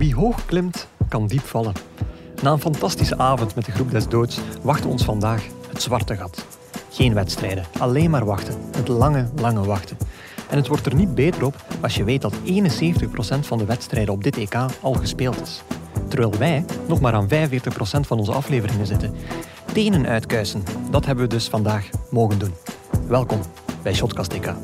Wie hoog klimt, kan diep vallen. Na een fantastische avond met de groep des doods wacht ons vandaag het zwarte gat. Geen wedstrijden, alleen maar wachten. Het lange, lange wachten. En het wordt er niet beter op als je weet dat 71% van de wedstrijden op dit EK al gespeeld is. Terwijl wij nog maar aan 45% van onze afleveringen zitten. Tenen uitkuisen, dat hebben we dus vandaag mogen doen. Welkom bij Shotcast EK.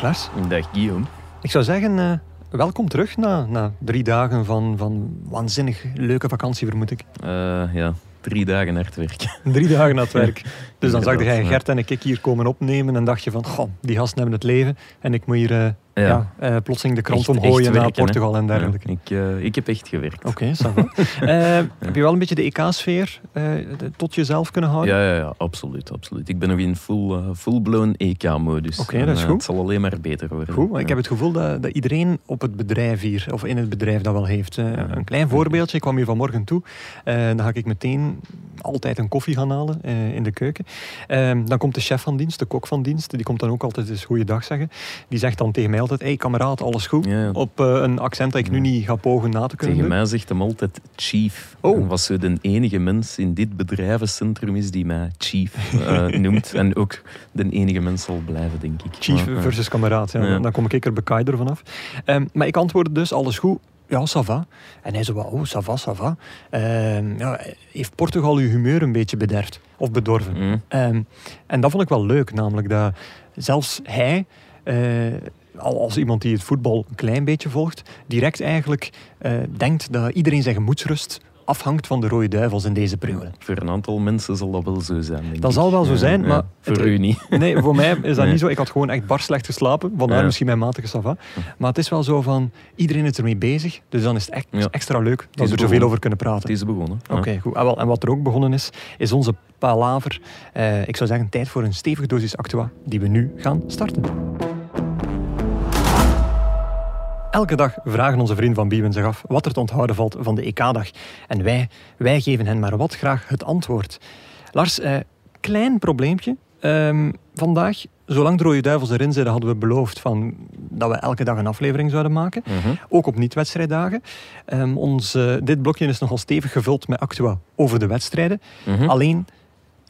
Dag Lars. Dag Guillaume. Ik zou zeggen, eh, welkom terug na, na drie dagen van, van waanzinnig leuke vakantie, vermoed ik. Eh, ja, drie dagen hard werken. Drie dagen het werk. Dus dan zag jij. Gert en ik hier komen opnemen en dacht je van, goh, die gasten hebben het leven. En ik moet hier eh, ja. Ja. eh, plotseling de krant omgooien naar? Portugal en dergelijke. Ja, ik, eh, ik heb echt gewerkt. Oké, va. Eh, Heb je wel een beetje de EK-sfeer tot jezelf kunnen houden? Ja, ja, ja, absoluut, absoluut. Ik ben nog in full, full-blown EK-modus. Oké, dat is goed. Het zal alleen maar beter worden. Goed, ik heb het gevoel dat, dat iedereen op het bedrijf hier, of in het bedrijf dat wel heeft. Een klein voorbeeldje, ik kwam hier vanmorgen toe. Dan ga ik meteen altijd een koffie gaan halen in de keuken. Dan komt de chef van dienst, de kok van dienst, die komt dan ook altijd eens goeiedag zeggen. Die zegt dan tegen mij altijd, hey kameraad, alles goed? Ja. Op eh, een accent dat ik nu niet ga pogen na te kunnen Tegen doen. mij zegt hem altijd chief. Oh. En was zo de enige mens in dit bedrijvencentrum is die mij chief eh, noemt. En ook de enige mens zal blijven, denk ik. Chief Maar, eh, versus kameraad. Ja. Dan kom ik er bekaider vanaf. Ehm, maar ik antwoordde dus, alles goed? Ja, ça va. En hij zo, oh, ça va, ça va. Ehm, ja, heeft Portugal uw humeur een beetje bederfd? Of bedorven? mm, Ehm, en dat vond ik wel leuk, namelijk dat zelfs hij, als iemand die het voetbal een klein beetje volgt, direct eigenlijk eh, denkt dat iedereen zijn gemoedsrust afhangt van de Rode Duivels in deze periode. voor een aantal mensen zal dat wel zo zijn, Dat ik. zal wel zo zijn, ja. maar Voor u niet. Nee, voor mij is dat Nee. niet zo. Ik had gewoon echt bar slecht geslapen. Vandaar Ja. misschien mijn matige sava. Maar het is wel zo van, iedereen is ermee bezig. Dus dan is het echt extra leuk dat we er zoveel over kunnen praten. Het is begonnen. Oké, goed. Ah, wel, en wat er ook begonnen is, is onze palaver. Eh, ik zou zeggen, tijd voor een stevige dosis Actua, die we nu gaan starten. Elke dag vragen onze vrienden van Biewen zich af wat er te onthouden valt van de EK-dag. En wij, wij geven hen maar wat graag het antwoord. Lars, eh, klein probleempje. Ehm, vandaag, zolang de Rode Duivels erin zitten, hadden we beloofd van, dat we elke dag een aflevering zouden maken. Mhm. Ook op niet-wedstrijddagen. Ehm, ons, eh, dit blokje is nogal stevig gevuld met actua over de wedstrijden. Mhm. Alleen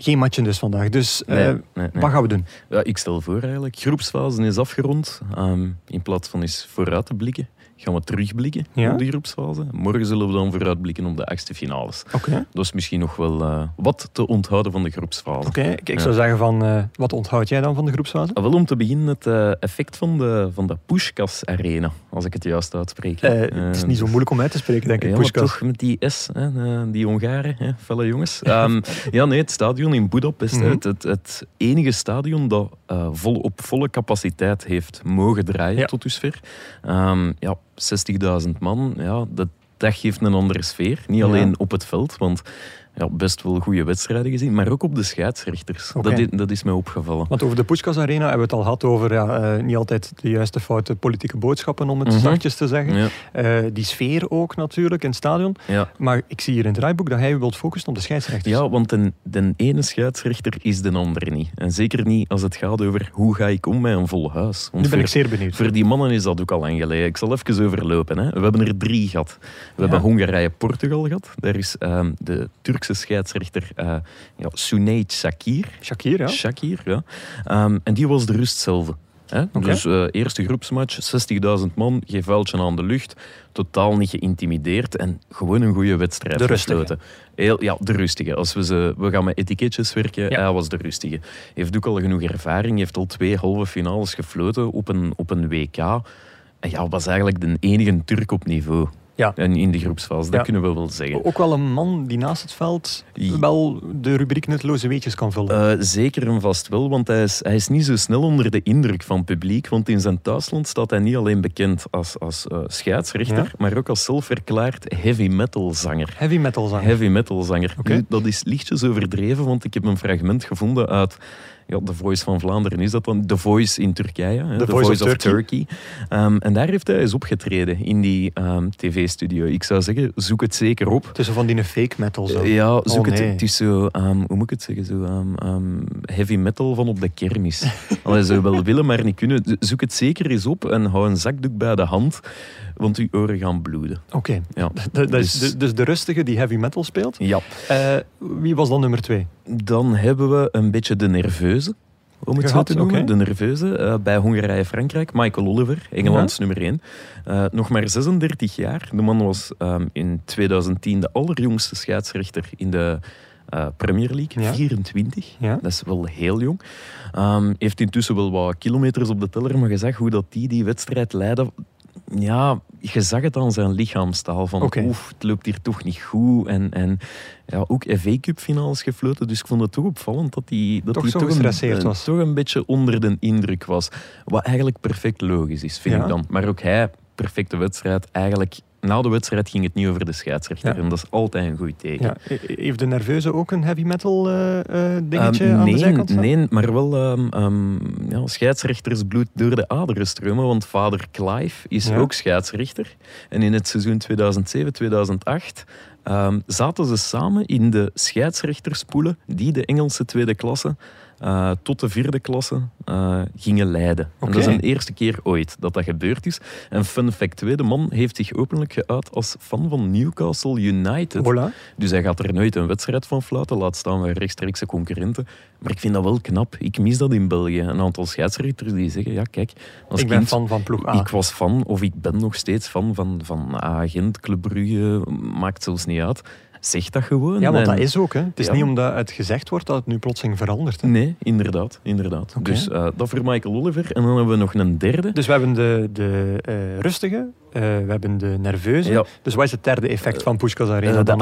geen matchen dus vandaag. Dus eh, Nee, nee, nee. wat gaan we doen? Ja, ik stel voor eigenlijk, groepsfase is afgerond. Ehm, in plaats van eens vooruit te blikken, gaan we terugblikken Ja. op de groepsfase. Morgen zullen we dan vooruitblikken op de achtste finales. Oké. Dat is misschien nog wel eh, wat te onthouden van de groepsfase. Oké, ik, ik Ja. zou zeggen van, eh, wat onthoud jij dan van de groepsfase? Ah, wel om te beginnen het eh, effect van de, van de Pushkas Arena, als ik het juist uitspreek. Het is niet zo moeilijk om uit te spreken, denk ik. Ja, Puskás. toch met die S, hè, die Hongaren, hè, felle jongens. Ehm, ja, nee, het stadion in Budapest, Mhm. het, het, het enige stadion dat vol, op volle capaciteit heeft mogen draaien tot dusver. Ehm ja, 60.000 man, ja, dat, dat geeft een andere sfeer. Niet Ja. alleen op het veld, want ja, best wel goede wedstrijden gezien, maar ook op de scheidsrechters. Dat, is, dat is mij opgevallen. Want over de Puskás Arena hebben we het al gehad over ja, eh, niet altijd de juiste foute politieke boodschappen, om het Mhm. zachtjes te zeggen. Ja, Eh, die sfeer ook natuurlijk in het stadion. ja. Maar ik zie hier in het draaiboek dat hij wilt focussen op de scheidsrechters. Ja, want de, ene scheidsrechter is de andere niet. En zeker niet als het gaat over hoe ga ik om met een vol huis. Want nu ben voor, ik zeer benieuwd. voor die mannen is dat ook al lang geleden. Ik zal even overlopen. Hè. We hebben er drie gehad. We hebben Hongarije-Portugal gehad. Daar is ehm, de Turkse scheidsrechter eh ja, Sunayt Shakir. Shakir, ja. Shakir, ja. Ehm, en die was de rust zelf. Hè? Dus eh, eerste groepsmatch, 60.000 man, geen vuiltje aan de lucht. Totaal niet geïntimideerd en gewoon een goede wedstrijd De rustige. Heel, ja, de rustige. Als we, ze, we gaan met etiketjes werken, Ja. hij was de rustige. Heeft ook al genoeg ervaring, heeft al twee halve finales gefloten op een, op een WK. En ja, was eigenlijk de enige Turk op niveau. Ja. En in de groepsfase, dat Ja. kunnen we wel zeggen. Ook wel een man die naast het veld wel de rubriek nutteloze weetjes kan vullen. Eh, zeker en vast wel, want hij is, hij is niet zo snel onder de indruk van het publiek. Want in zijn thuisland staat hij niet alleen bekend als, als eh, scheidsrechter, Ja. maar ook als zelfverklaard heavy metal zanger. Heavy metal zanger. Heavy metal zanger. Nu, dat is lichtjes overdreven, want ik heb een fragment gevonden uit ja, The Voice van Vlaanderen. Is dat dan The Voice in Turkije? hè? The The, Voice Voice, of of Turkey. Ehm, en daar heeft hij eens opgetreden in die ehm, tv-studio. Ik zou zeggen, zoek het zeker op. Tussen van die fake metal zo. Ja, zoek Oh, nee. het. Zo, ehm, hoe moet ik het zeggen, zo heavy metal van op de kermis. Allee, zou wel willen, maar niet kunnen. Zoek het zeker eens op en hou een zakdoek bij de hand, want uw oren gaan bloeden. Oké. Ja. Dus- de- dus de rustige die heavy metal speelt. Ja. Eh, wie was dan nummer twee? Dan hebben we een beetje de nerveuze. Om het Gehad, zo te noemen, de nerveuze. eh, bij Hongarije-Frankrijk, Michael Oliver, Engelands nummer 1. nog maar 36 jaar. De man was ehm, in 2010 de allerjongste scheidsrechter in de eh, Premier League. Ja. 24. Ja. Dat is wel heel jong. Ehm, heeft intussen wel wat kilometers op de teller, maar je zag hoe dat die die wedstrijd leidde. Ja, je zag het aan zijn lichaamstaal. Van, oef, het loopt hier toch niet goed. En, en ja, ook FA Cup finales gefloten. Dus ik vond het toch opvallend dat hij dat Toch hij toch, een, was. toch een beetje onder de indruk was. Wat eigenlijk perfect logisch is, vind Ja. ik dan. Maar ook hij, perfecte wedstrijd. Eigenlijk, na de wedstrijd ging het niet over de scheidsrechter. Ja. En dat is altijd een goed teken. Ja. E- Heeft de nerveuze ook een heavy metal eh, eh, dingetje Ehm, aan nee, de zijkant? Nee, maar wel ehm ehm, ja, scheidsrechtersbloed door de aderen stromen. Want vader Clive is Ja. ook scheidsrechter. En in het seizoen 2007-2008 ehm, zaten ze samen in de scheidsrechterspoelen die de Engelse tweede klasse eh, tot de vierde klasse eh, gingen leiden. En dat is de eerste keer ooit dat dat gebeurd is. En fun fact 2, de man heeft zich openlijk geuit als fan van Newcastle United. Voilà. Dus hij gaat er nooit een wedstrijd van fluiten, laat staan bij rechtstreekse concurrenten. Maar ik vind dat wel knap. Ik mis dat in België. Een aantal scheidsrechters die zeggen, ja kijk, als Ik ben kind, fan van ploeg A. ik was fan, of ik ben nog steeds fan van, van Agent, Club Brugge, maakt zelfs niet uit. Zeg dat gewoon. ja, want En- dat is ook. Hè. Het is Ja. niet omdat het gezegd wordt dat het nu plotseling verandert. Hè. Nee, inderdaad. inderdaad. Dus eh, dat voor Michael Oliver. En dan hebben we nog een derde. Dus we hebben de, de eh, rustige, eh, we hebben de nerveuze. Ja. Dus wat is het derde effect van Puskás Arena? De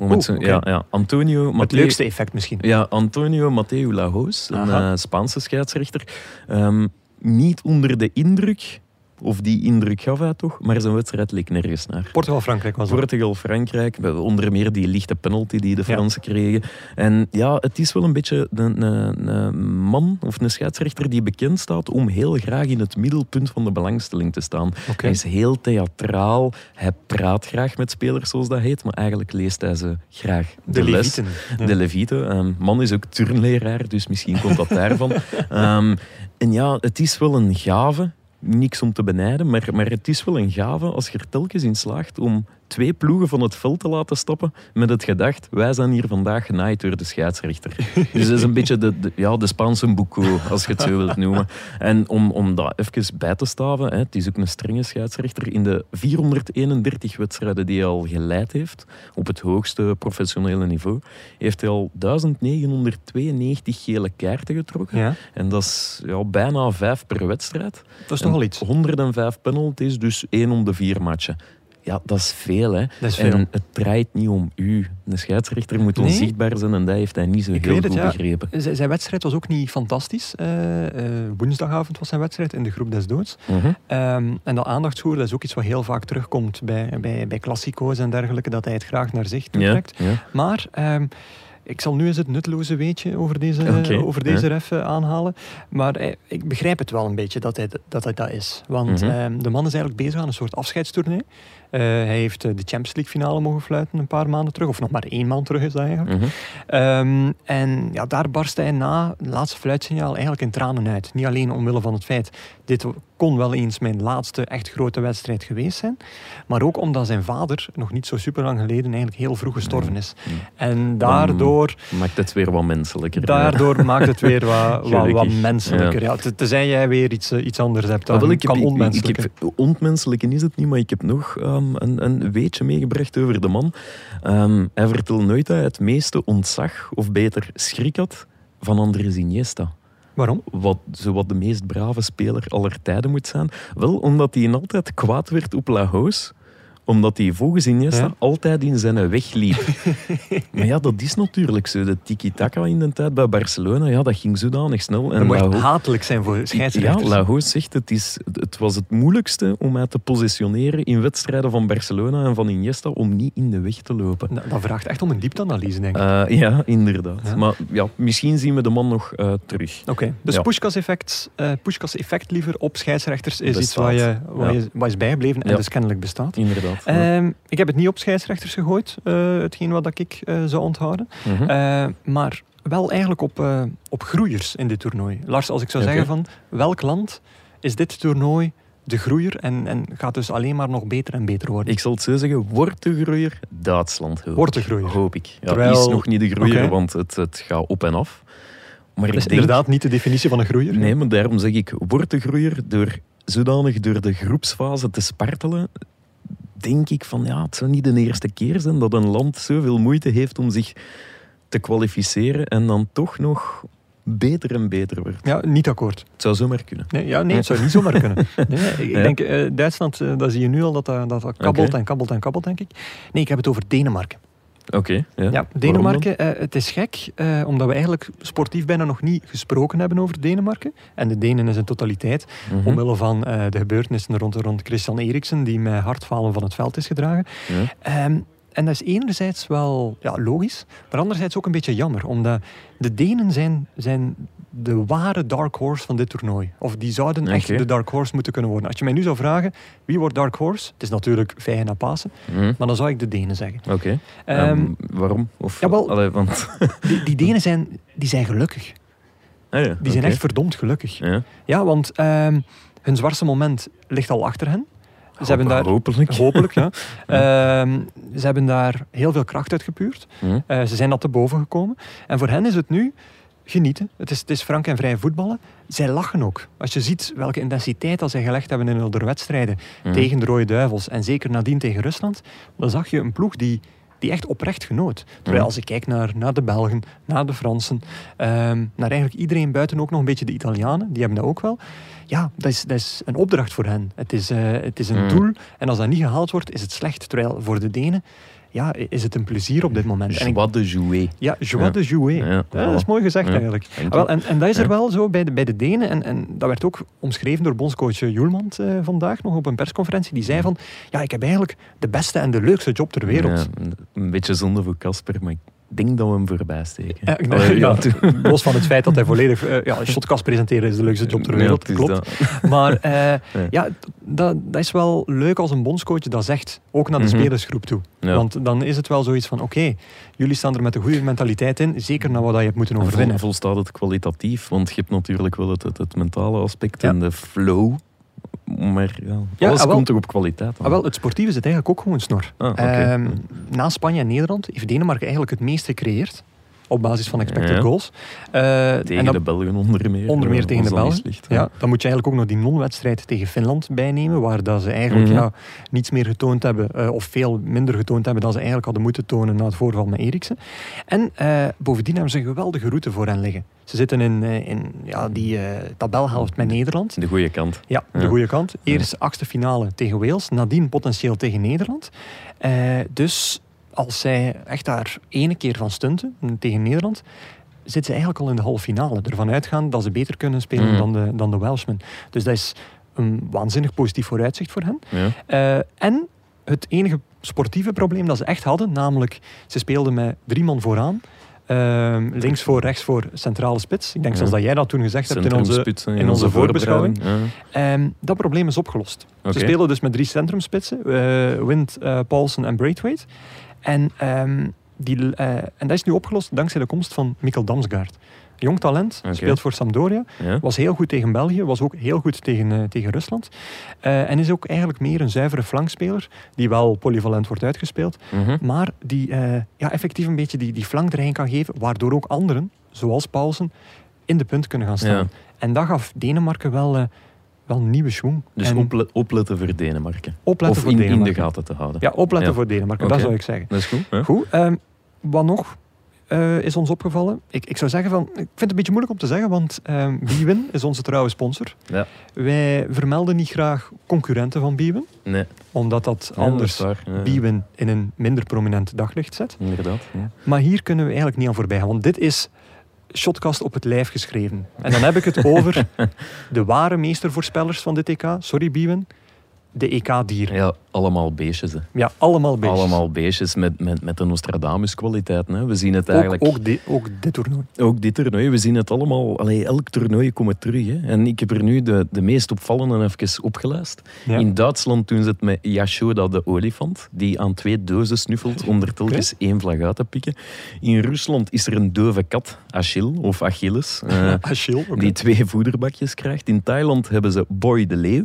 oeh, oké. ja, ja. Antonio het leukste effect misschien. Ja, Antonio Mateo Lajos, een Spaanse scheidsrechter. Ehm, niet onder de indruk, of die indruk gaf hij toch, maar zijn wedstrijd leek nergens naar. Portugal-Frankrijk was dat. Portugal-Frankrijk, onder meer die lichte penalty die de Ja. Fransen kregen. En ja, het is wel een beetje een, een, een man of een scheidsrechter die bekend staat om heel graag in het middelpunt van de belangstelling te staan. Hij is heel theatraal, hij praat graag met spelers zoals dat heet, maar eigenlijk leest hij ze graag de, De les. Levieten. Ja. De Levite. Ehm, man is ook turnleraar, dus misschien komt dat daarvan. Ehm, en ja, het is wel een gave. Niks om te benijden, maar, maar het is wel een gave als je er telkens in slaagt om twee ploegen van het veld te laten stappen met het gedacht, wij zijn hier vandaag genaaid door de scheidsrechter. Dus dat is een beetje de, de- ja, de Spaanse boeko, als je het zo wilt noemen. En om, om dat even bij te staven, hè, het is ook een strenge scheidsrechter, in de 431 wedstrijden die hij al geleid heeft, op het hoogste professionele niveau, heeft hij al 1992 gele kaarten getrokken. Ja, En dat is ja, bijna vijf per wedstrijd. dat is toch wel iets. 105 penalties, dus één om de vier matchen. Ja, dat is veel, hè. Dat is veel. En het draait niet om u. De scheidsrechter moet onzichtbaar zijn en dat heeft hij niet zo Ik heel het, goed ja. begrepen. Z- Zijn wedstrijd was ook niet fantastisch. Eh, eh, woensdagavond was zijn wedstrijd in de groep des doods. Mhm. Ehm, en dat aandachtsvoer, dat is ook iets wat heel vaak terugkomt bij, bij, bij klassico's en dergelijke, dat hij het graag naar zich toe trekt. ja. Maar ehm, ik zal nu eens het nutteloze weetje over deze, Oké, over deze ref eh, aanhalen. Maar eh, ik begrijp het wel een beetje dat hij dat, hij dat is. Want Mhm. ehm, de man is eigenlijk bezig aan een soort afscheidstournee. Eh, hij heeft eh, de Champions League finale mogen fluiten een paar maanden terug. Of nog maar één maand terug is dat eigenlijk. Mhm. Ehm, en ja, daar barst hij na het laatste fluitsignaal eigenlijk in tranen uit. Niet alleen omwille van het feit, dit kon wel eens mijn laatste echt grote wedstrijd geweest zijn. Maar ook omdat zijn vader nog niet zo super lang geleden eigenlijk heel vroeg gestorven is. En daardoor, Maakt het weer wat menselijker. daardoor maakt het weer wat, wat, menselijker. Ja. te- tezij jij weer iets, eh, iets anders hebt, dan wel, ik heb, kan ik- ik- heb, is het niet, maar ik heb nog een, een weetje meegebracht over de man. Ehm, hij vertelt nooit dat hij het meeste ontzag, of beter schrik had, van Andrés Iniesta. Waarom? Wat zowat de meest brave speler aller tijden moet zijn. Wel omdat hij altijd kwaad werd op Lajos Omdat hij volgens Iniesta Ja. altijd in zijn weg liep. maar ja, dat is natuurlijk zo. De tiki-taka in de tijd bij Barcelona, ja, dat ging zodanig snel. Dat moet Laho- hatelijk zijn voor ja, scheidsrechters. Laho zegt het, is, het was het moeilijkste om mij te positioneren in wedstrijden van Barcelona en van Iniesta om niet in de weg te lopen. Dat, dat vraagt echt om een diepteanalyse, denk ik. Eh, ja, inderdaad. Ja. Maar ja, misschien zien we de man nog eh, terug. Oké, dus ja. Pushkas-effect eh, Pushkas-effect liever op scheidsrechters is iets wat, je, Ja. je, wat is bijgebleven en Ja. dus kennelijk bestaat. Inderdaad. Ehm, ik heb het niet op scheidsrechters gegooid, eh, hetgeen wat ik eh, zou onthouden. Mhm. Eh, maar wel eigenlijk op, op groeiers in dit toernooi. Lars, als ik zou zeggen van welk land is dit toernooi de groeier en, en gaat dus alleen maar nog beter en beter worden? Ik zal het zo zeggen, wordt de groeier Duitsland. Wordt de groeier. Hoop ik. Ja, Terwijl- Is nog niet de groeier, want het, het gaat op en af. Maar dat is denk... inderdaad niet de definitie van een groeier. Nee, maar daarom zeg ik, wordt de groeier door zodanig door de groepsfase te spartelen, denk ik van ja, het zou niet de eerste keer zijn dat een land zoveel moeite heeft om zich te kwalificeren en dan toch nog beter en beter wordt. Ja, niet akkoord. Het zou zomaar kunnen. Nee, ja, nee, het zou niet zomaar kunnen. Nee, ik Ja. denk, eh, Duitsland, eh, dat zie je nu al, dat dat, dat, kabbelt en kabbelt en kabbelt, denk ik. Nee, ik heb het over Denemarken. Oké. ja. Ja, Denemarken, eh, het is gek, eh, omdat we eigenlijk sportief bijna nog niet gesproken hebben over Denemarken. En de Denen is een totaliteit? Mhm. omwille van eh, de gebeurtenissen rond, rond Christian Eriksen, die met hartfalen van het veld is gedragen. Ja. Ehm, en dat is enerzijds wel ja, logisch, maar anderzijds ook een beetje jammer, omdat de Denen zijn, zijn de ware dark horse van dit toernooi. Of die zouden echt de dark horse moeten kunnen worden. Als je mij nu zou vragen, wie wordt dark horse? Het is natuurlijk Feyenoord na Pasen, Mhm. maar dan zou ik de Denen zeggen. Oké. Ehm, Ehm, waarom? Of. Allee, want... die, die Denen zijn, die zijn gelukkig. Ah, ja, Die zijn echt verdomd gelukkig. Ja. Ja, want ehm, hun zwartste moment ligt al achter hen. Ze hebben daar, Hopelijk. hopelijk, ja. Ze hebben daar heel veel kracht uit gepuurd. Mhm. Eh, ze zijn dat te boven gekomen. En voor hen is het nu genieten. Het is, het is frank en vrij voetballen. Zij lachen ook. Als je ziet welke intensiteit dat zij gelegd hebben in hun wedstrijden Mhm. tegen de Rode Duivels en zeker nadien tegen Rusland, dan zag je een ploeg die, die echt oprecht genoot. Terwijl Mhm. als ik kijk naar, naar de Belgen, naar de Fransen, ehm, naar eigenlijk iedereen buiten ook nog een beetje de Italianen, die hebben dat ook wel. Ja, dat is, dat is een opdracht voor hen. Het is, eh, het is een Mhm. doel en als dat niet gehaald wordt, is het slecht. Terwijl voor de Denen ja, is het een plezier op dit moment. Joie de jouer. ja, joie Ja. de jouer. Ja, Ja, dat is mooi gezegd eigenlijk. Ah, wel, en, en dat is er wel zo bij de, bij de Denen. En, en dat werd ook omschreven door bondscoach Joelmand eh, vandaag nog op een persconferentie. Die zei van, ja, ik heb eigenlijk de beste en de leukste job ter wereld. Een beetje zonde voor Casper, maar denk dat we hem voorbij steken. Ja, ik- Allee, ja, toen- los van het feit dat hij volledig... eh, ja, shotcast presenteren is de leukste job ter wereld, klopt. dat. Maar eh, ja, dat, dat is wel leuk als een bondscoach dat zegt, ook naar de Mhm. spelersgroep toe. Ja. Want dan is het wel zoiets van, oké, jullie staan er met een goede mentaliteit in, zeker naar wat je hebt moeten En vol, overwinnen. volstaat het kwalitatief, want je hebt natuurlijk wel het, het, het mentale aspect Ja. en de flow. Maar ja, Ja, alles ah, wel. komt toch op kwaliteit aan. Ah, wel, het sportieve zit eigenlijk ook gewoon snor. Ah. Ehm, na Spanje en Nederland heeft Denemarken eigenlijk het meest gecreëerd. Op basis van expected Ja. goals. Eh, Tegen de Belgen onder meer. onder meer eh, tegen de Belgen. Ja, dan moet je eigenlijk ook nog die non-wedstrijd tegen Finland bijnemen, waar dat ze eigenlijk ja, niets meer getoond hebben, eh, of veel minder getoond hebben dan ze eigenlijk hadden moeten tonen na het voorval met Eriksen. En bovendien hebben ze een geweldige route voor hen liggen. Ze zitten in, in ja, die tabelhelft met Nederland. De goede kant. Ja, de Ja. goede kant. Eerst achtste finale tegen Wales, nadien potentieel tegen Nederland. Dus als zij echt daar ene keer van stunten mm, tegen Nederland, zitten ze eigenlijk al in de halve finale. Ervan uitgaan dat ze beter kunnen spelen Mhm. dan, de, dan de Welshmen. Dus dat is een waanzinnig positief vooruitzicht voor hen. Ja. Eh, en het enige sportieve probleem dat ze echt hadden, namelijk ze speelden met drie man vooraan. Ehm, links voor, rechts voor, centrale spits. Ik denk Ja. zelfs dat jij dat toen gezegd hebt in onze, in onze voorbeschouwing. Ja. Ehm, dat probleem is opgelost. Ze spelen dus met drie centrumspitsen, eh Wind, eh, Paulsen en Braithwaite. En, ehm, die, eh, en dat is nu opgelost dankzij de komst van Mikkel Damsgaard. Jong talent, speelt voor Sampdoria, Ja. was heel goed tegen België, was ook heel goed tegen, eh, tegen Rusland. Eh, en is ook eigenlijk meer een zuivere flankspeler, die wel polyvalent wordt uitgespeeld, Mhm. maar die ja, effectief een beetje die, die flankdreiging kan geven, waardoor ook anderen, zoals Paulsen, in de punt kunnen gaan staan. Ja. En dat gaf Denemarken wel, wel nieuwe schwung. Dus en oplet- opletten voor Denemarken. opletten of voor in, in de Denemarken. gaten te houden. Ja, opletten Ja. voor Denemarken, dat zou ik zeggen. Dat is goed. Goed, ehm, wat nog eh, is ons opgevallen? Ik, ik zou zeggen van, ik vind het een beetje moeilijk om te zeggen, want ehm Bwin is onze trouwe sponsor. Ja. Wij vermelden niet graag concurrenten van Bwin, Nee. omdat dat anders waar. Biewen in een minder prominent daglicht zet. Inderdaad. Maar hier kunnen we eigenlijk niet aan voorbij gaan, want dit is shotcast op het lijf geschreven. En dan heb ik het over de ware meestervoorspellers van dit EK. Sorry, Biewen. De EK-dieren. ja, allemaal beestjes. Hè. Ja, allemaal beestjes. Allemaal beestjes met, met, met de Nostradamus-kwaliteit. We zien het Ook, eigenlijk... ook, di- ook dit toernooi. Ook dit toernooi, we zien het allemaal. Allee, elk toernooi komt terug. Hè. En ik heb er nu de, de meest opvallende even opgelijst. Ja. In Duitsland doen ze het met Yashoda de olifant, die aan twee dozen snuffelt om er telkens één vlag uit te pikken. In Rusland is er een dove kat, Achille of Achilles, eh, Achille. die twee voederbakjes krijgt. In Thailand hebben ze Boy de Leeuw.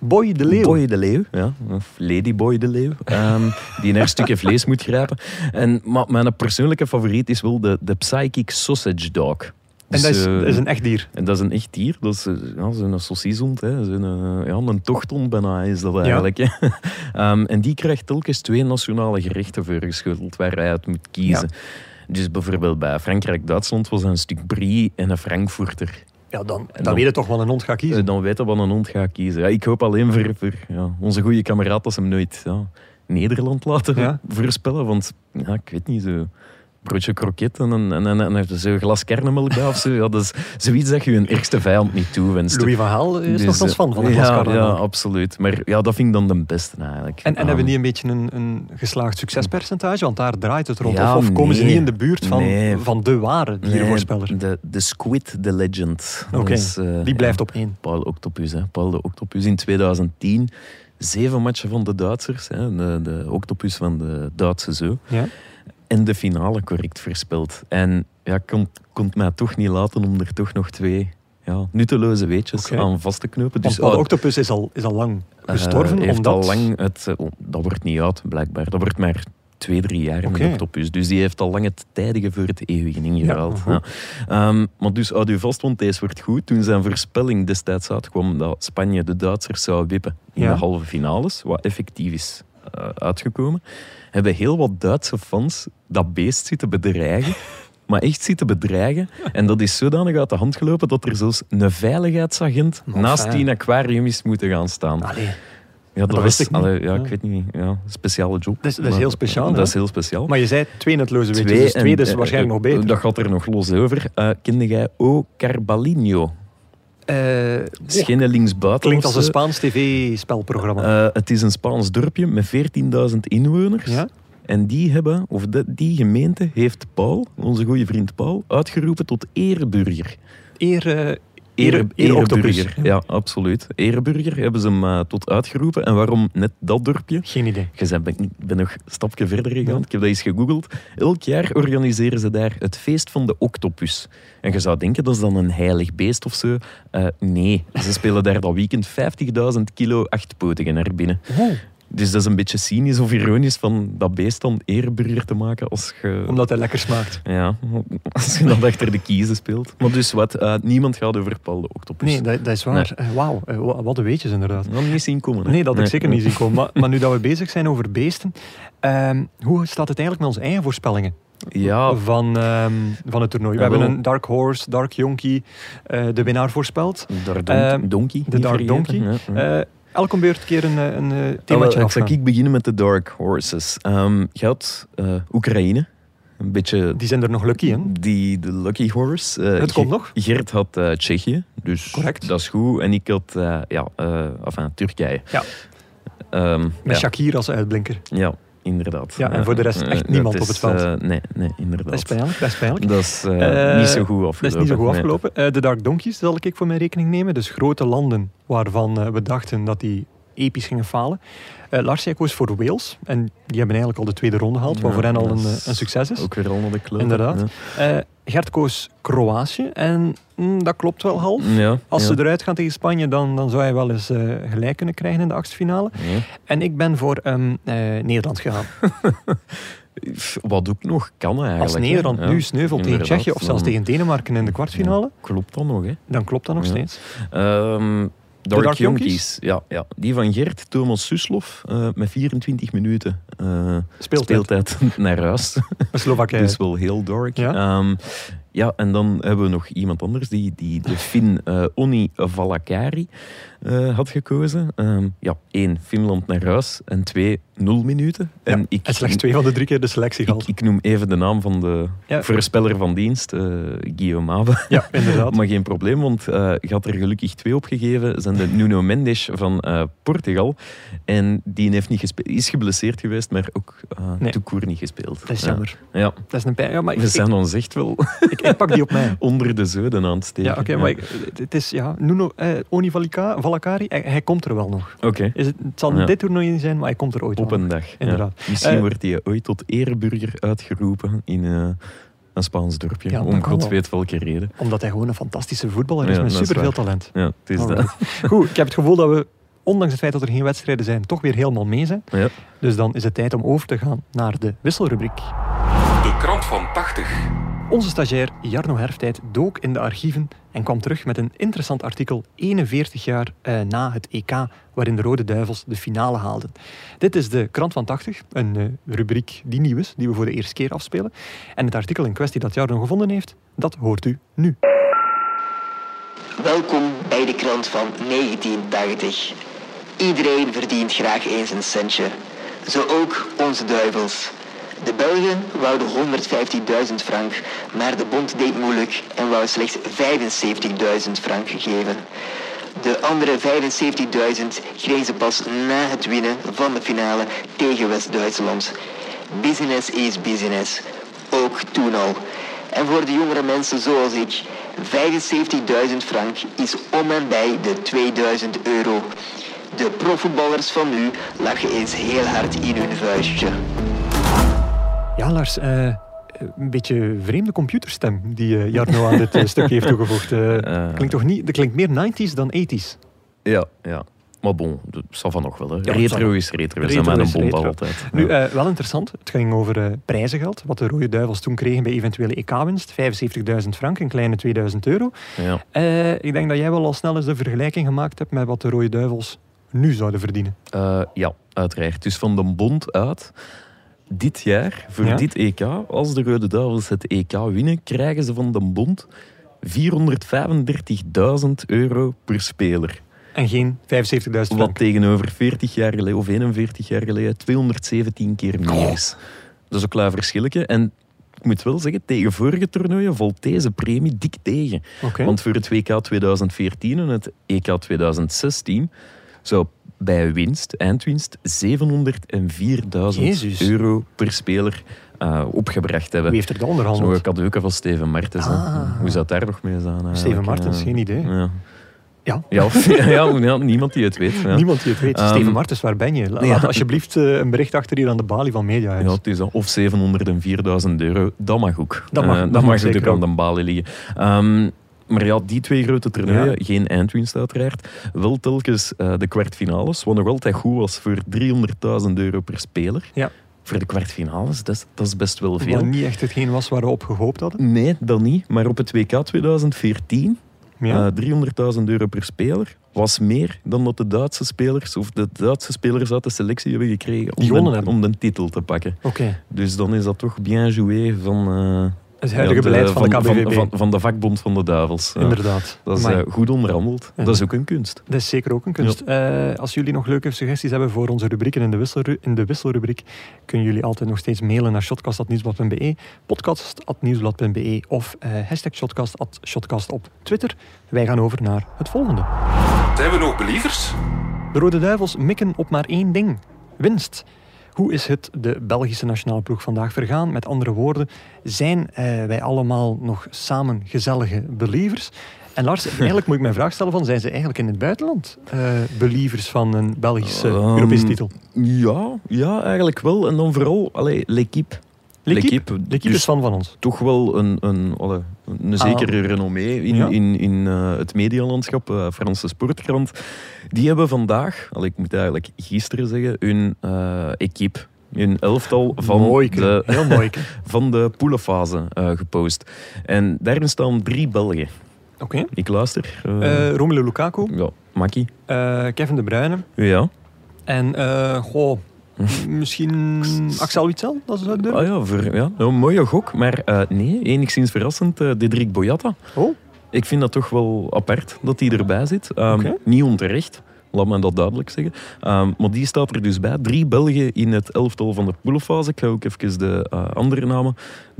Boy de Leeuw. Boy de Leeuw, ja. Of Ladyboy de Leeuw. ehm, die naar stukken vlees moet grijpen. En, maar mijn persoonlijke favoriet is wel de, de Psychic Sausage Dog. En Dus, dat is, eh, dat is een echt dier. en dat is een echt dier. Dat is eh, ja, zo'n saucishond. hè. Zo'n, eh, ja, een tochthond bijna is dat eigenlijk. hè. Ehm, en die krijgt telkens twee nationale gerechten voorgeschoteld waar hij uit moet kiezen. Dus bijvoorbeeld bij Frankrijk-Duitsland was een stuk brie en een Frankfurter. Ja, dan, dan, dan- weet je toch wel een hond gaat kiezen. Eh, Dan weten we wat een hond gaat kiezen. Ja, ik hoop alleen voor, voor ja, onze goede kameraad dat ze hem nooit ja, Nederland laten voorspellen. Want ja, ik weet niet, zo broodje kroket en, een- en, en, en, zo'n glas kernenmelk bij of zo. Ja, dat is zoiets dat je je ergste vijand niet toewenst. Louis van Gaal is nogthans eh, fan van de ja, glaskarren. ja, absoluut. Maar ja, dat vind ik dan de beste eigenlijk. En, en hebben Ehm, die een beetje een, een geslaagd succespercentage? Want daar draait het rond. Ja, of of komen ze niet in de buurt van, Nee. van de ware nee, diervoorspeller? de, de Squid, the Legend. Eh, Die blijft ja, op één. Paul Octopus. Hè. Paul de Octopus in 2010. Zeven matchen van de Duitsers. Hè. De, de Octopus van de Duitse zo. Ja? En de finale correct voorspeld. En ja, ik kon, kon het mij toch niet laten om er toch nog twee ja, nutteloze weetjes aan vast te knopen. Want Dus Paul ah, Octopus is al, is al lang eh, gestorven. heeft omdat... al lang het, eh, oh, dat wordt niet oud, blijkbaar. Dat wordt maar twee, drie jaar Oké. met Octopus. Dus die heeft al lang het tijdige voor het eeuwige ingehaald. Ja, Ja, Ehm, maar dus houd u vast, want deze wordt goed. Toen zijn voorspelling destijds uitkwam dat Spanje de Duitsers zou wippen in Ja. de halve finales, wat effectief is eh, uitgekomen, hebben heel wat Duitse fans dat beest zitten bedreigen. Maar echt zitten bedreigen. En dat is zodanig uit de hand gelopen dat er zelfs een veiligheidsagent naast fijn. die aquarium is moeten gaan staan. Allee, Ja, dat, dat was, wist ik allee, ja, Ja. ik weet niet. Ja, speciale job. Dat is- dat is Maar- heel speciaal, Dat is heel speciaal. maar je zei twee netloze weetjes, Twee dus twee en, is eh, waarschijnlijk eh, nog beter. Dat gaat er nog los over. Eh kende jij O Carbalino? Eh, Het is geen linksbuiten. klinkt als een. Spaans tv-spelprogramma. Eh, het is een Spaans dorpje met 14.000 inwoners. ja? En die hebben, of de- die gemeente heeft Paul, onze goede vriend Paul, uitgeroepen tot ereburger. Eer, eh, Ere, ereburger. Ja, absoluut. Ereburger hebben ze hem eh, tot uitgeroepen. En waarom net dat dorpje? geen idee. Ben, ik ben nog een stapje verder gegaan. Ja. Ik heb dat eens gegoogeld. Elk jaar organiseren ze daar het feest van de octopus. En je zou denken, dat is dan een heilig beest of zo. Eh, nee, ze spelen daar dat weekend 50.000 kilo achtpotigen naar binnen. Dus dat is een beetje cynisch of ironisch van dat beest dan ereburger te maken als je... Omdat hij lekker smaakt. Ja, als je dat achter de kiezen speelt. Maar dus wat, eh, niemand gaat over Paul de octopus. Nee, dat, dat is waar. Eh, Wauw, eh, wa- wat een weetjes inderdaad. Dat niet zien komen. hè. Nee, dat had ik zeker niet zien komen. Maar, maar nu dat we bezig zijn over beesten, ehm, hoe staat het eigenlijk met onze eigen voorspellingen Ja, van, ehm, van het toernooi? We hebben een Dark Horse, Dark Yonkie, eh, de winnaar voorspeld. don Ehm, donkey. de Dark. Donkey. Ja, ja. Elke beurt keer een, eh, een themaatje ik beginnen met de Dark Horses. Ehm je had eh, Oekraïne. Een beetje Die zijn er nog lucky, hè? die, de lucky horse. Het komt nog. Gert had Tsjechië, dus Correct. dat is goed. En ik had ja, enfin, Turkije. Ja. Ehm, Met ja, Shakir als uitblinker. ja, inderdaad. Ja, en Eh, voor de rest eh, echt niemand dat op het veld. eh, nee, nee, inderdaad. Dat is pijnlijk, dat is pijnlijk. Dat is eh, Eh, niet zo goed afgelopen. Dat is niet zo goed afgelopen. Eh, de Dark Donkeys zal ik voor mijn rekening nemen. Dus grote landen waarvan eh, we dachten dat die episch gingen falen. Eh Lars, jij koos voor Wales. En die hebben eigenlijk al de tweede ronde gehaald, wat voor hen al een, eh, een succes is. Ook weer naar de klote. Inderdaad. Eh, Gert koos Kroatië. En mm, dat klopt wel half. Ja. Als ja. ze eruit gaan tegen Spanje, dan, dan zou hij wel eens eh, gelijk kunnen krijgen in de achtste finale. En ik ben voor ehm, eh, Nederland gegaan. Wat ook nog kan eigenlijk. Als. Nederland Ja. nu sneuvelt tegen Tsjechië of zelfs dan- tegen Denemarken in de kwartfinale, Klopt dat nog, hè? dan klopt dat nog steeds. Ehm Dark. Yankees? Ja, ja, die van Gert, Thomas Suslof, eh, met 24 minuten eh, Speeltijd. speeltijd naar huis. Slowakije. Dus wel heel dark. Ja. Ehm, ja, en dan hebben we nog iemand anders die, die de Fin eh Onni Valakari eh, had gekozen. Ehm, ja, één, Finland naar huis. En twee, nul minuten. En ik, en slechts twee van de drie keer de selectie ik, gehaald. ik noem even de naam van de Ja. voorspeller van dienst, eh Guillaume. Ja, inderdaad. Maar geen probleem, want eh je had er gelukkig twee opgegeven. zijn de Nuno Mendes van Portugal. En die heeft niet gespeeld, is geblesseerd geweest, maar ook uh, Nee. Niet gespeeld. Dat is Ja. jammer. Ja, Dat is een pijn. Ja, maar ik, we zijn ons echt wel ik, ik pak die op mij. onder de zoden aan het steken. Ja, oké, maar ik- het is ja, Nuno eh, Oni Valika- Valakari, hij, hij komt er wel nog. Oké, Is het, het zal Ja. dit toernooi niet zijn, maar hij komt er ooit op een nog. dag. ja. Inderdaad. Misschien Eh, wordt hij ooit tot ereburger uitgeroepen in eh, een Spaans dorpje. Ja, om god wel. weet welke reden. Omdat hij gewoon een fantastische voetballer is met superveel talent. Ja, het is dat. Goed, ik heb het gevoel dat we, ondanks het feit dat er geen wedstrijden zijn, toch weer helemaal mee zijn. Ja. Dus dan is het tijd om over te gaan naar de wisselrubriek. Krant van 80. Onze stagiair Jarno Herftijd dook in de archieven en kwam terug met een interessant artikel 41 jaar eh, na het EK, waarin de Rode Duivels de finale haalden. Dit is de Krant van 80, een eh, rubriek die nieuw is, die we voor de eerste keer afspelen. En het artikel in kwestie dat Jarno gevonden heeft, dat hoort u nu. Welkom bij de krant van 1980. Iedereen verdient graag eens een centje. Zo ook onze duivels. De Belgen wouden 115.000 frank, maar de bond deed moeilijk en wou slechts 75.000 frank geven. De andere 75.000 kregen ze pas na het winnen van de finale tegen West-Duitsland. Business is business. Ook toen al. En voor de jongere mensen zoals ik, 75.000 frank is om en bij de 2000 euro. De profvoetballers van nu lachen eens heel hard in hun vuistje. Ja, Lars, eh, een beetje vreemde computerstem die eh, Jarno aan dit eh, stuk heeft toegevoegd. Klinkt toch niet, dat klinkt meer 90s dan 80s. Ja, ja. Maar bon, dat zal van nog wel. Hè. Ja, retro is retro. We zijn met een retro. altijd. Nu, wel interessant. Het ging over eh, prijzengeld. Wat de Rode Duivels toen kregen bij eventuele EK-winst. 75.000 frank, een kleine 2000 euro. ja. Ik denk dat jij wel al snel eens de vergelijking gemaakt hebt met wat de Rode Duivels nu zouden verdienen. Ja, uiteraard. Dus van de bond uit, dit jaar, voor Ja? dit EK, als de Rode Duivels het EK winnen, krijgen ze van de bond 435.000 euro per speler. En geen 75.000 Wat tegenover 40 jaar geleden of 41 jaar geleden 217 keer meer is. Dat is een klein verschilletje. En ik moet wel zeggen, tegen vorige toernooien valt deze premie dik tegen. Want voor het WK 2014 en het EK 2016 zou bij winst, eindwinst, 704.000 Jezus. euro per speler eh, opgebracht hebben. Wie heeft er dan Zo'n onderhandeld? cadeauke van Steven Martens. Ah. Hoe zou daar nog mee zijn? eigenlijk? Steven Martens, Eh, geen idee. Ja. Ja. Ja, of- ja, ja, niemand die het weet. Ja. Niemand die het weet. Ehm, Steven Martens, waar ben je? Ja. Laat alsjeblieft eh, een bericht achter hier aan de balie van Mediahuis. Ja, het is al- of 704.000 euro, dat mag ook. Dat mag- Eh, dat dat mag zeker natuurlijk aan de balie liggen. Ehm, maar ja, die twee grote toernooien, Ja. geen eindwinst uiteraard, wel telkens eh, de kwartfinales, wat nog altijd goed was voor 300.000 euro per speler. Ja. Voor de kwartfinales, dat is, dat is best wel veel. Wat niet echt hetgeen was waar we op gehoopt hadden. Nee, dat niet. Maar op het WK 2014, Ja. eh, 300.000 euro per speler, was meer dan dat de Duitse spelers, of de Duitse spelers uit de selectie hebben gekregen om, de, om de titel te pakken. Oké. Dus dan is dat toch bien joué van, eh, Het huidige ja, de- beleid van, de KBVB. Van, van, van de vakbond van de duivels. Ja. Inderdaad. Dat is eh, goed onderhandeld. Ja. Dat is ook een kunst. Dat is zeker ook een kunst. Eh, als jullie nog leuke suggesties hebben voor onze rubrieken in de, wisselru- in de wisselrubriek, kunnen jullie altijd nog steeds mailen naar shotcast.nieuwsblad.be, podcast.nieuwsblad.be of eh hashtag shotcast, op Twitter. Wij gaan over naar het volgende. Zijn we nog believers? De Rode Duivels mikken op maar één ding. Winst. Hoe is het de Belgische nationale ploeg vandaag vergaan? Met andere woorden, zijn eh, wij allemaal nog samen gezellige believers? En Lars, eigenlijk moet ik mijn vraag stellen van, zijn ze eigenlijk in het buitenland eh believers van een Belgische Ehm, Europese titel? Ja, ja, eigenlijk wel. En dan vooral, allee, l'équipe. L'équipe Dus is van van ons. toch wel een, een, een zekere renommee in, Ja. in, in eh, het medialandschap, eh, Franse Sportkrant. Die hebben vandaag, allee, ik moet eigenlijk gisteren zeggen, hun eh equipe, hun elftal van Mooike, de, heel mooi. van de poelenfase eh, gepost. En daarin staan drie Belgen. Oké. Ik luister. Romelu Lukaku, ja, Makkie. eh, Kevin De Bruyne Ja. en, eh, goh, Misschien Axel Witsel, dat ze zouden durven? Ah ja, voor, ja, een mooie gok. Maar eh, nee, enigszins verrassend, eh Diederik Boyata. Oh, Ik vind dat toch wel apart dat hij erbij zit. Oké. Niet onterecht, laat me dat duidelijk zeggen. Ehm, maar die staat er dus bij. Drie Belgen in het elftal van de poolfase. Ik ga ook even de eh, andere namen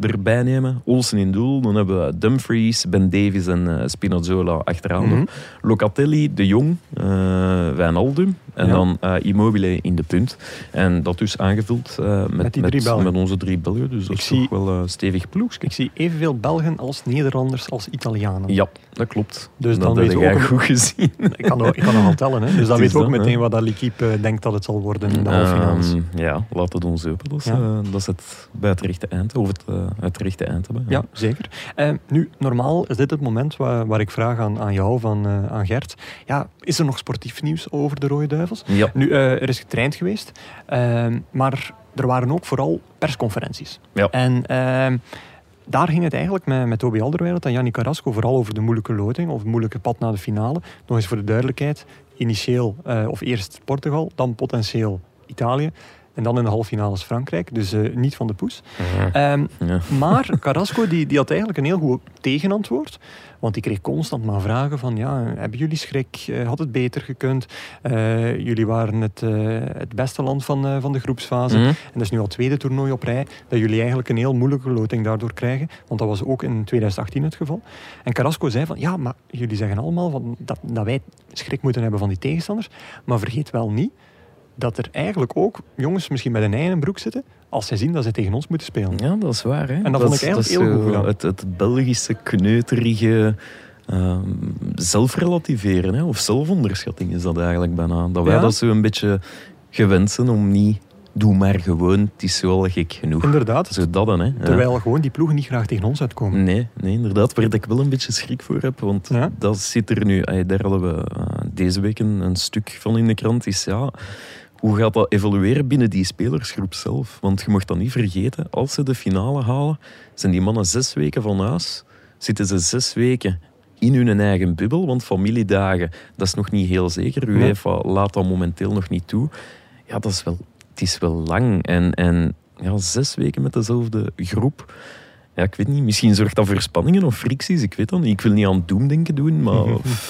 erbij nemen. Olsen in doel. Dan hebben we Dumfries, Ben Davies en eh, Spinazzola achteraan. Mhm. Locatelli, De Jong, eh Wijnaldum. En Ja. dan eh, Immobile in de punt. En dat dus aangevuld met, Met met onze drie Belgen. Dus dat Ik is zie- toch wel een stevig ploegje. ik zie evenveel Belgen als Nederlanders als Italianen. Ja, dat klopt. Dus dat dan heb weten we jij ook- goed gezien. Ik kan, nog- ik kan nogal tellen, hè. dus dan is weten we ook meteen hè. wat dat L'Equipe denkt dat het zal worden in de halffinales. Ehm, ja, laat het ons open. Dat is, Ja. dat is het bij het rechte eind, of het, het rechte eind hebben. Ja, zeker. Eh, nu, normaal is dit het moment waar, waar ik vraag aan, aan jou, van, eh, aan Gert. Ja, is er nog sportief nieuws over de Rode Duivels? Ja. Nu, eh, er is getraind geweest, ehm, maar er waren ook vooral persconferenties. Ja. En ehm, daar ging het eigenlijk met, met Toby Alderweireld en Yannick Carrasco vooral over de moeilijke loting, of het moeilijke pad naar de finale. Nog eens voor de duidelijkheid, initieel, eh, of eerst Portugal, dan potentieel Italië. En dan in de halve finales Frankrijk, dus eh, niet van de poes. Ehm, Ja. maar Carrasco die, die had eigenlijk een heel goed tegenantwoord. Want die kreeg constant maar vragen van, ja, hebben jullie schrik? Eh, had het beter gekund? Eh, jullie waren het, het beste land van, van de groepsfase. Mhm. En dat is nu al het tweede toernooi op rij dat jullie eigenlijk een heel moeilijke loting daardoor krijgen. Want dat was ook in 2018 het geval. En Carrasco zei van, ja, maar jullie zeggen allemaal van, dat, dat wij schrik moeten hebben van die tegenstanders. Maar vergeet wel niet dat er eigenlijk ook jongens misschien met een ei in een broek zitten als zij zien dat ze tegen ons moeten spelen. Ja, dat is waar. Hè? En dat vond ik eigenlijk heel goed gedaan. Het, het Belgische kneuterige ehm, zelfrelativeren, hè? of zelfonderschatting is dat eigenlijk bijna. Dat wij Ja. dat zo een beetje gewend zijn om niet, doe maar gewoon, het is wel gek genoeg. Inderdaad. Zo dat dan, hè. Ja. Terwijl gewoon die ploegen niet graag tegen ons uitkomen. Nee, nee, inderdaad. Waar ik wel een beetje schrik voor heb. Want Ja? dat zit er nu. Daar hadden we eh, deze week een stuk van in de krant. Is ja, hoe gaat dat evolueren binnen die spelersgroep zelf? Want je mag dat niet vergeten. Als ze de finale halen, zijn die mannen zes weken van huis. Zitten ze zes weken in hun eigen bubbel. Want familiedagen, dat is nog niet heel zeker. UEFA laat dat momenteel nog niet toe. Ja, dat is wel, het is wel lang. En, en ja, zes weken met dezelfde groep. Ja, ik weet niet. Misschien zorgt dat voor spanningen of fricties. Ik weet dat niet. Ik wil niet aan doemdenken doen, maar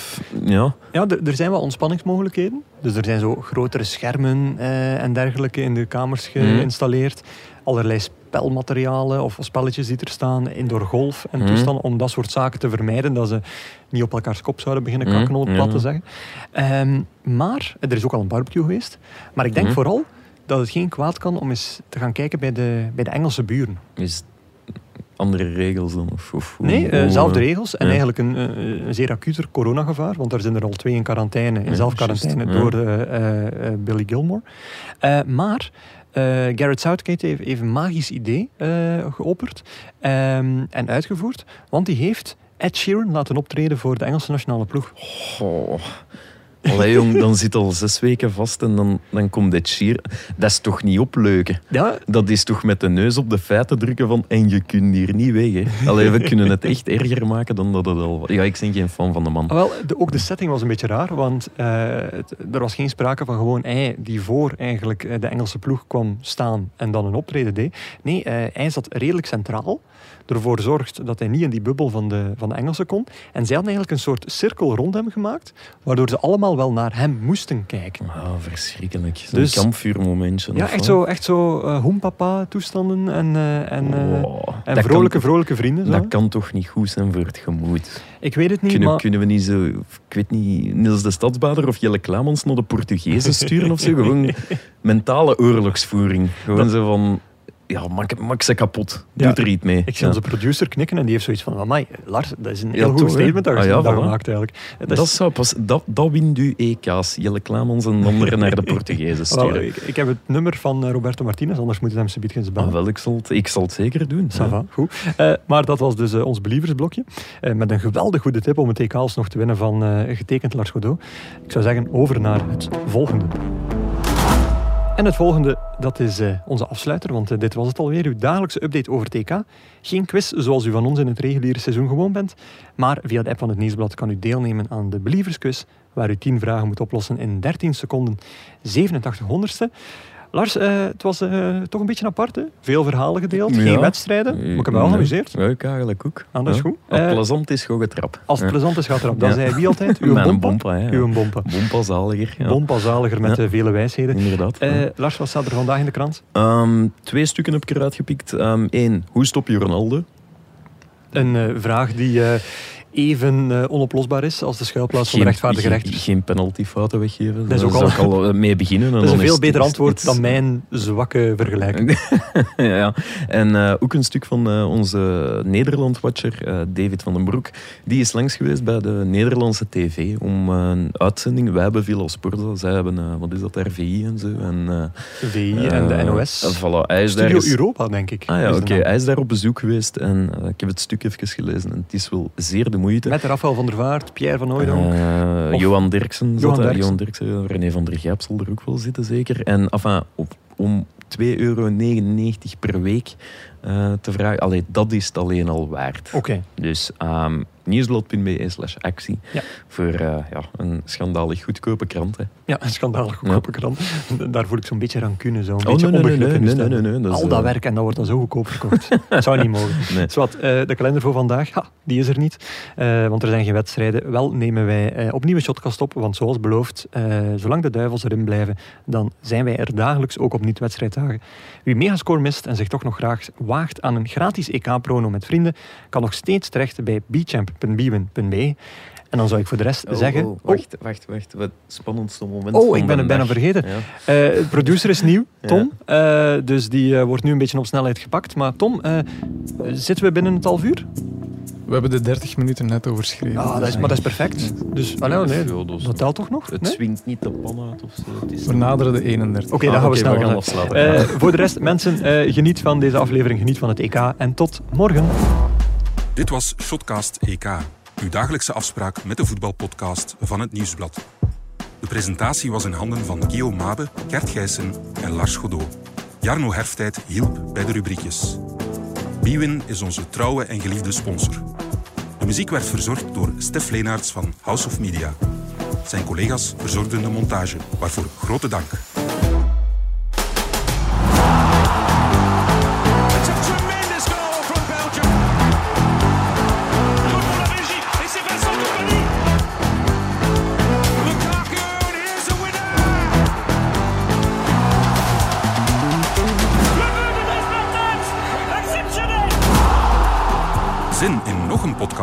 ja. Ja, er zijn wel ontspanningsmogelijkheden. Dus er zijn zo grotere schermen eh, en dergelijke in de kamers Mhm. geïnstalleerd. Allerlei spelmaterialen of spelletjes die er staan, indoor golf en toestanden, om dat soort zaken te vermijden, dat ze niet op elkaars kop zouden beginnen Mhm, kakken, om het plat te zeggen. Ehm, maar, er is ook al een barbecue geweest. Maar ik denk Mhm. vooral dat het geen kwaad kan om eens te gaan kijken bij de, bij de Engelse buren. Is andere regels dan? Of, Nee, eh, zelfde eh, regels. En ja. eigenlijk een, eh, een zeer acuter coronagevaar. Want daar zijn er al twee in quarantaine, in Ja, zelfquarantaine, ja. door eh, eh, eh, Billy Gilmore. Eh, maar eh, Garrett Southgate heeft, heeft een magisch idee eh, geopperd ehm, en uitgevoerd. Want die heeft Ed Sheeran laten optreden voor de Engelse nationale ploeg. Allee, jong, dan zit al zes weken vast en dan, dan komt dit schier. Dat is toch niet opleuken? Ja, Dat is toch met de neus op de feiten drukken van en je kunt hier niet weg. Hè. Allee, we kunnen het echt erger maken dan dat het al... Ja, ik ben geen fan van de man. Wel, de, ook de setting was een beetje raar, want eh, het- er was geen sprake van gewoon hij die voor eigenlijk eh, de Engelse ploeg kwam staan en dan een optreden deed. Nee, eh, hij zat redelijk centraal, ervoor zorgt dat hij niet in die bubbel van de, van de Engelsen kon. En zij hadden eigenlijk een soort cirkel rond hem gemaakt, waardoor ze allemaal wel naar hem moesten kijken. Ah, verschrikkelijk. Zo'n Dus- kampvuurmomentje. Ja, echt zo, echt zo eh, hoempapa toestanden en, eh, en, eh, Wow, en vrolijke, kan, vrolijke vrienden. Zo. Dat kan toch niet goed zijn voor het gemoed? Ik weet het niet, Kunnen, maar... kunnen we niet zo, ik weet niet, Niels de Stadsbader of Jelle Klamans naar de Portugezen sturen of zo? Gewoon mentale oorlogsvoering. Gewoon Dat- zo van, ja, maak, maak ze kapot. Doe Ja, er iets mee. Ik zie onze producer knikken en die heeft zoiets van... Amai, Lars, dat is een heel goed statement dat je Ah, voilà. gemaakt eigenlijk. Dat Dat, is- zou pas, dat, dat wint u EK's. Jelle Klamans en anderen naar de Portugezen sturen. ik, ik heb het nummer van eh, Roberto Martinez, anders moeten we hem subiet gaan Ah, bellen. wel, ik, zal het, ik zal het zeker doen. Ça ja. va, goed. Eh, maar dat was dus eh, ons believersblokje. Met een geweldig goede tip om het EK alsnog te winnen van getekend Lars Godot. Ik zou zeggen, over naar het volgende. En het volgende, dat is eh, onze afsluiter, want eh, dit was het alweer. Uw dagelijkse update over EK. Geen quiz zoals u van ons in het reguliere seizoen gewoon bent. Maar via de app van het Nieuwsblad kan u deelnemen aan de Believersquiz, waar u 10 vragen moet oplossen in 13 seconden 87 honderdste. Lars, eh, het was eh, toch een beetje apart, hè? Veel verhalen gedeeld, Ja. geen wedstrijden. Maar ik heb me wel Nee. geamuseerd. Ik eigenlijk ook. Ah, dat is goed. Als Eh, het plezant is, gewoon getrap. Als het plezant is, gaat erop. Dat Ja. zei wie altijd? Uw bompa? bompa, ja. Uw bompa. Bompa zaliger. Bompa zaliger met eh, vele wijsheden. Inderdaad. Eh. Lars, wat staat er vandaag in de krant? Ehm, twee stukken heb ik eruit gepikt. Eén, hoe stop je Ronaldo? Een eh, vraag die eh, even eh, onoplosbaar is als de schuilplaats van de rechtvaardige geen, rechter. Geen penaltyfouten weggeven. Dat is ook al- zou ik al eh, mee beginnen. en Dat is een veel beter antwoord dan mijn zwakke vergelijking. ja, ja. En eh, ook een stuk van onze Nederland-watcher, David van den Broek. Die is langs geweest bij de Nederlandse tv om een uitzending. Wij hebben Villa Sporza, zij hebben, wat is dat, RVI en zo. En, VI en de NOS. voilà, hij is daar Studio Europa, denk ik. Ah ja, oké. Hij is daar op bezoek geweest en ik heb het stuk even gelezen. En het is wel zeer de moeite. Met Rafael van der Vaart, Pierre van Hooydonk. Eh, Johan Derksen, zat Johan daar. Derksen. Johan Derksen, René van der Gijp zal er ook wel zitten, zeker. En enfin, op, om 2,99 euro per week eh, te vragen, allee, dat is het alleen al waard. Oké. Dus um, nieuwsblad.be slash actie Ja. voor eh, ja, een schandalig goedkope krant. Hè. Ja, een schandalig goedkope krant. Daar voel ik zo'n beetje rancune, zo'n Oh, beetje nee, nee, nee, Al dat eh, werk en dat wordt dan zo goedkoop verkocht. Dat zou niet mogen. Nee. Eh, de kalender voor vandaag, ha, die is er niet. Want er zijn geen wedstrijden. Wel nemen wij opnieuw een shotcast op. Want zoals beloofd, zolang de duivels erin blijven, dan zijn wij er dagelijks ook op niet-wedstrijddagen. Wie megascore mist en zich toch nog graag waagt aan een gratis EK-prono met vrienden, kan nog steeds terecht bij En dan zou ik voor de rest zeggen... Oh, wacht, wacht, wacht. Wat spannendste moment Oh, van ik ben het bijna vergeten. Ja. Eh, de producer is nieuw, Ja. Tom. Eh, dus die eh, wordt nu een beetje op snelheid gepakt. Maar Tom, eh, zitten we binnen het half uur? We hebben de 30 minuten net overschreden. Dat is, maar dat is perfect. Dus, ah, nou, nee, dat is- dat telt toch nog? Het Nee? swingt niet de pan uit of zo. Het is We naderen de 31. Oké, Ah, dan gaan we snel. gaan. Eh, voor de rest, mensen, eh, geniet van deze aflevering. Geniet van het EK. En tot morgen. Dit was Shotcast EK, uw dagelijkse afspraak met de voetbalpodcast van het Nieuwsblad. De presentatie was in handen van Guillaume Mabe, Gert Gijssen en Lars Godot. Jarno Herftijd hielp bij de rubriekjes. Bwin is onze trouwe en geliefde sponsor. De muziek werd verzorgd door Stef Leenaerts van House of Media. Zijn collega's verzorgden de montage, waarvoor grote dank.